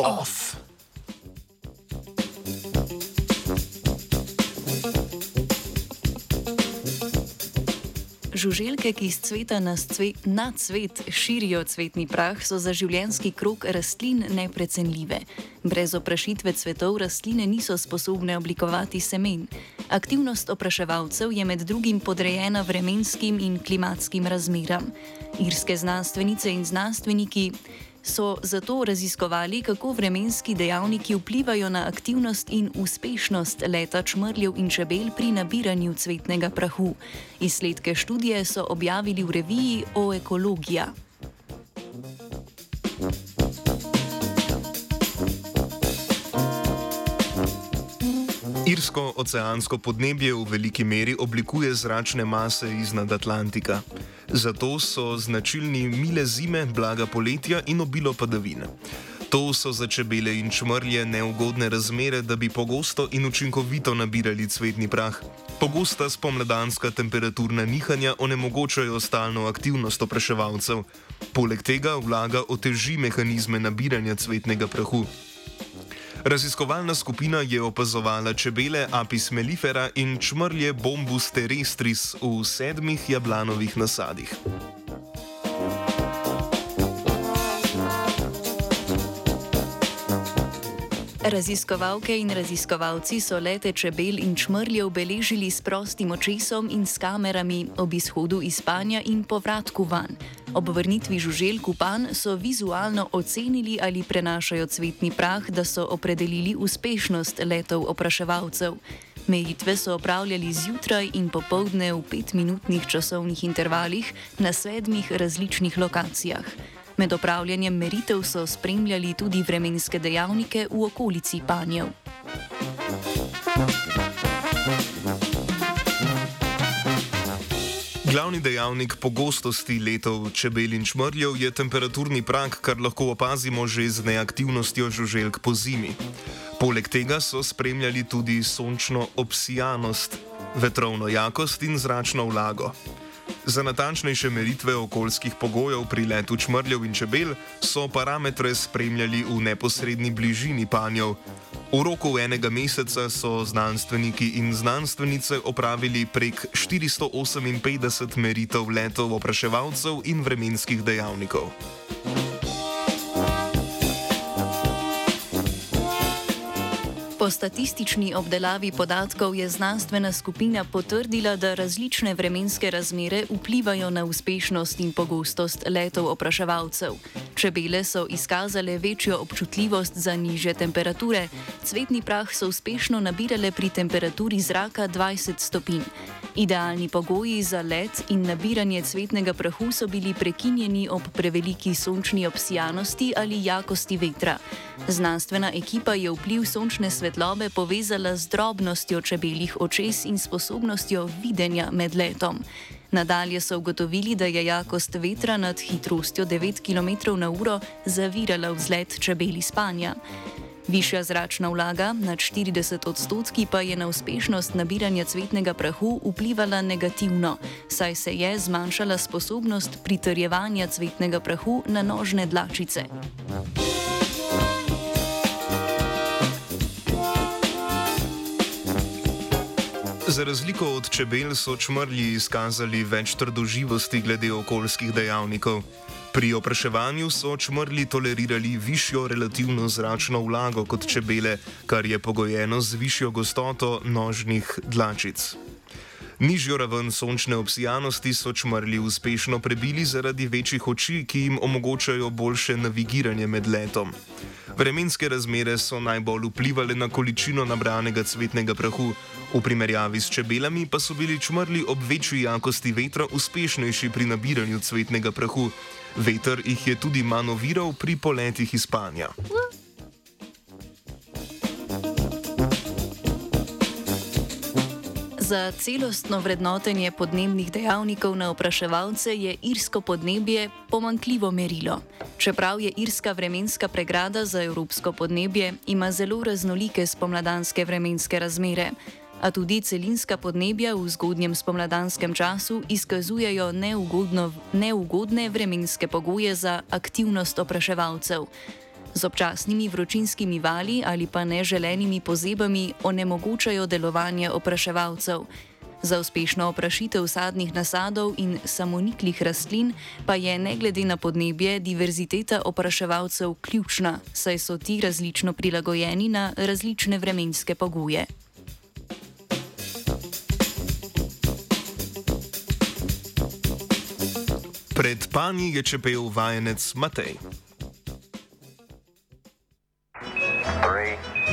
off. Žuželke, ki iz cveta na, cve, na cvet širijo cvetni prah, so za življenski krok rastlin neprecenljive. Brez oprašitve cvetov rastline niso sposobne oblikovati semen. Aktivnost opraševalcev je med drugim podrejena vremenskim in klimatskim razmeram. Irske znanstvenice in znanstveniki so zato raziskovali, kako vremenski dejavniki vplivajo na aktivnost in uspešnost leta čmrljev in čebel pri nabiranju cvetnega prahu. Izsledke študije so objavili v reviji O ekologija. Irsko oceansko podnebje v veliki meri oblikuje zračne mase iznad Atlantika. Zato so značilni mile zime, blaga poletja in obilo padavin. To so za čebele in čmrlje neugodne razmere, da bi pogosto in učinkovito nabirali cvetni prah. Pogosta spomladanska temperaturna nihanja onemogočajo stalno aktivnost opraševalcev. Poleg tega vlaga oteži mehanizme nabiranja cvetnega prahu. Raziskovalna skupina je opazovala čebele Apis mellifera in čmrlje Bombus terrestris v sedmih jablanovih nasadih. Raziskovalke in raziskovalci so lete čebel in čmrljev beležili s prostim očesom in s kamerami ob izhodu iz spanja in povratku van. Ob vrnitvi žuželk v pan so vizualno ocenili, ali prenašajo cvetni prah, da so opredelili uspešnost letov opraševalcev. Meritve so opravljali zjutraj in popovdne v petminutnih časovnih intervalih na sedmih različnih lokacijah. Med opravljanjem meritev so spremljali tudi vremenske dejavnike v okolici panjev. Glavni dejavnik pogostosti letov čebel in čmrljev je temperaturni prak, kar lahko opazimo že z neaktivnostjo žuželk po zimi. Poleg tega so spremljali tudi sončno obsijanost, vetrovno jakost in zračno vlago. Za natančnejše meritve okoljskih pogojev pri letu čmrljev in čebel so parametre spremljali v neposrednji bližini panjev. V roku enega meseca so znanstveniki in znanstvenice opravili prek 458 meritev letov opraševalcev in vremenskih dejavnikov. Po statistični obdelavi podatkov je znanstvena skupina potrdila, da različne vremenske razmere vplivajo na uspešnost in pogostost letov opraševalcev. Čebele so izkazale večjo občutljivost za niže temperature, cvetni prah so uspešno nabirale pri temperaturi zraka 20 stopinj. Idealni pogoji za let in nabiranje cvetnega prahu so bili prekinjeni ob preveliki sončni obsijanosti ali jakosti vetra. Znanstvena ekipa je vpliv sončne svetlobe povezala z drobnostjo čebeljih očes in sposobnostjo videnja med letom. Nadalje so ugotovili, da je jakost vetra nad hitrostjo 9 km/h zavirala vzlet čebeli spanja. Višja zračna vlaga nad 40 odstotki pa je na uspešnost nabiranja cvetnega prahu vplivala negativno, saj se je zmanjšala sposobnost pritrjevanja cvetnega prahu na nožne dlačice. Za razliko od čebel so čmrlji izkazali več trdoživosti glede okoljskih dejavnikov. Pri opraševanju so čmrli tolerirali višjo relativno zračno vlago kot čebele, kar je pogojeno z višjo gostoto nožnih dlačic. Nižjo raven sončne obsijanosti so čmrli uspešno prebili zaradi večjih oči, ki jim omogočajo boljše navigiranje med letom. Vremenske razmere so najbolj vplivali na količino nabranega cvetnega prahu, v primerjavi s čebelami pa so bili čmrli ob večji jakosti vetra uspešnejši pri nabiranju cvetnega prahu. Veter jih je tudi manoviral pri poletih iz spanja. Za celostno vrednotenje podnebnih dejavnikov na opraševalce je irsko podnebje pomankljivo merilo. Čeprav je irska vremenska pregrada za evropsko podnebje, ima zelo raznolike spomladanske vremenske razmere a tudi celinska podnebja v zgodnjem spomladanskem času izkazujejo neugodno, neugodne vremenske pogoje za aktivnost opraševalcev. Z občasnimi vročinskimi vali ali pa neželenimi pozebami onemogočajo delovanje opraševalcev. Za uspešno oprašitev sadnih nasadov in samoniklih rastlin pa je ne glede na podnebje diverziteta opraševalcev ključna, saj so ti različno prilagojeni na različne vremenske pogoje. Pred pani je čepel vajenec Matej. three.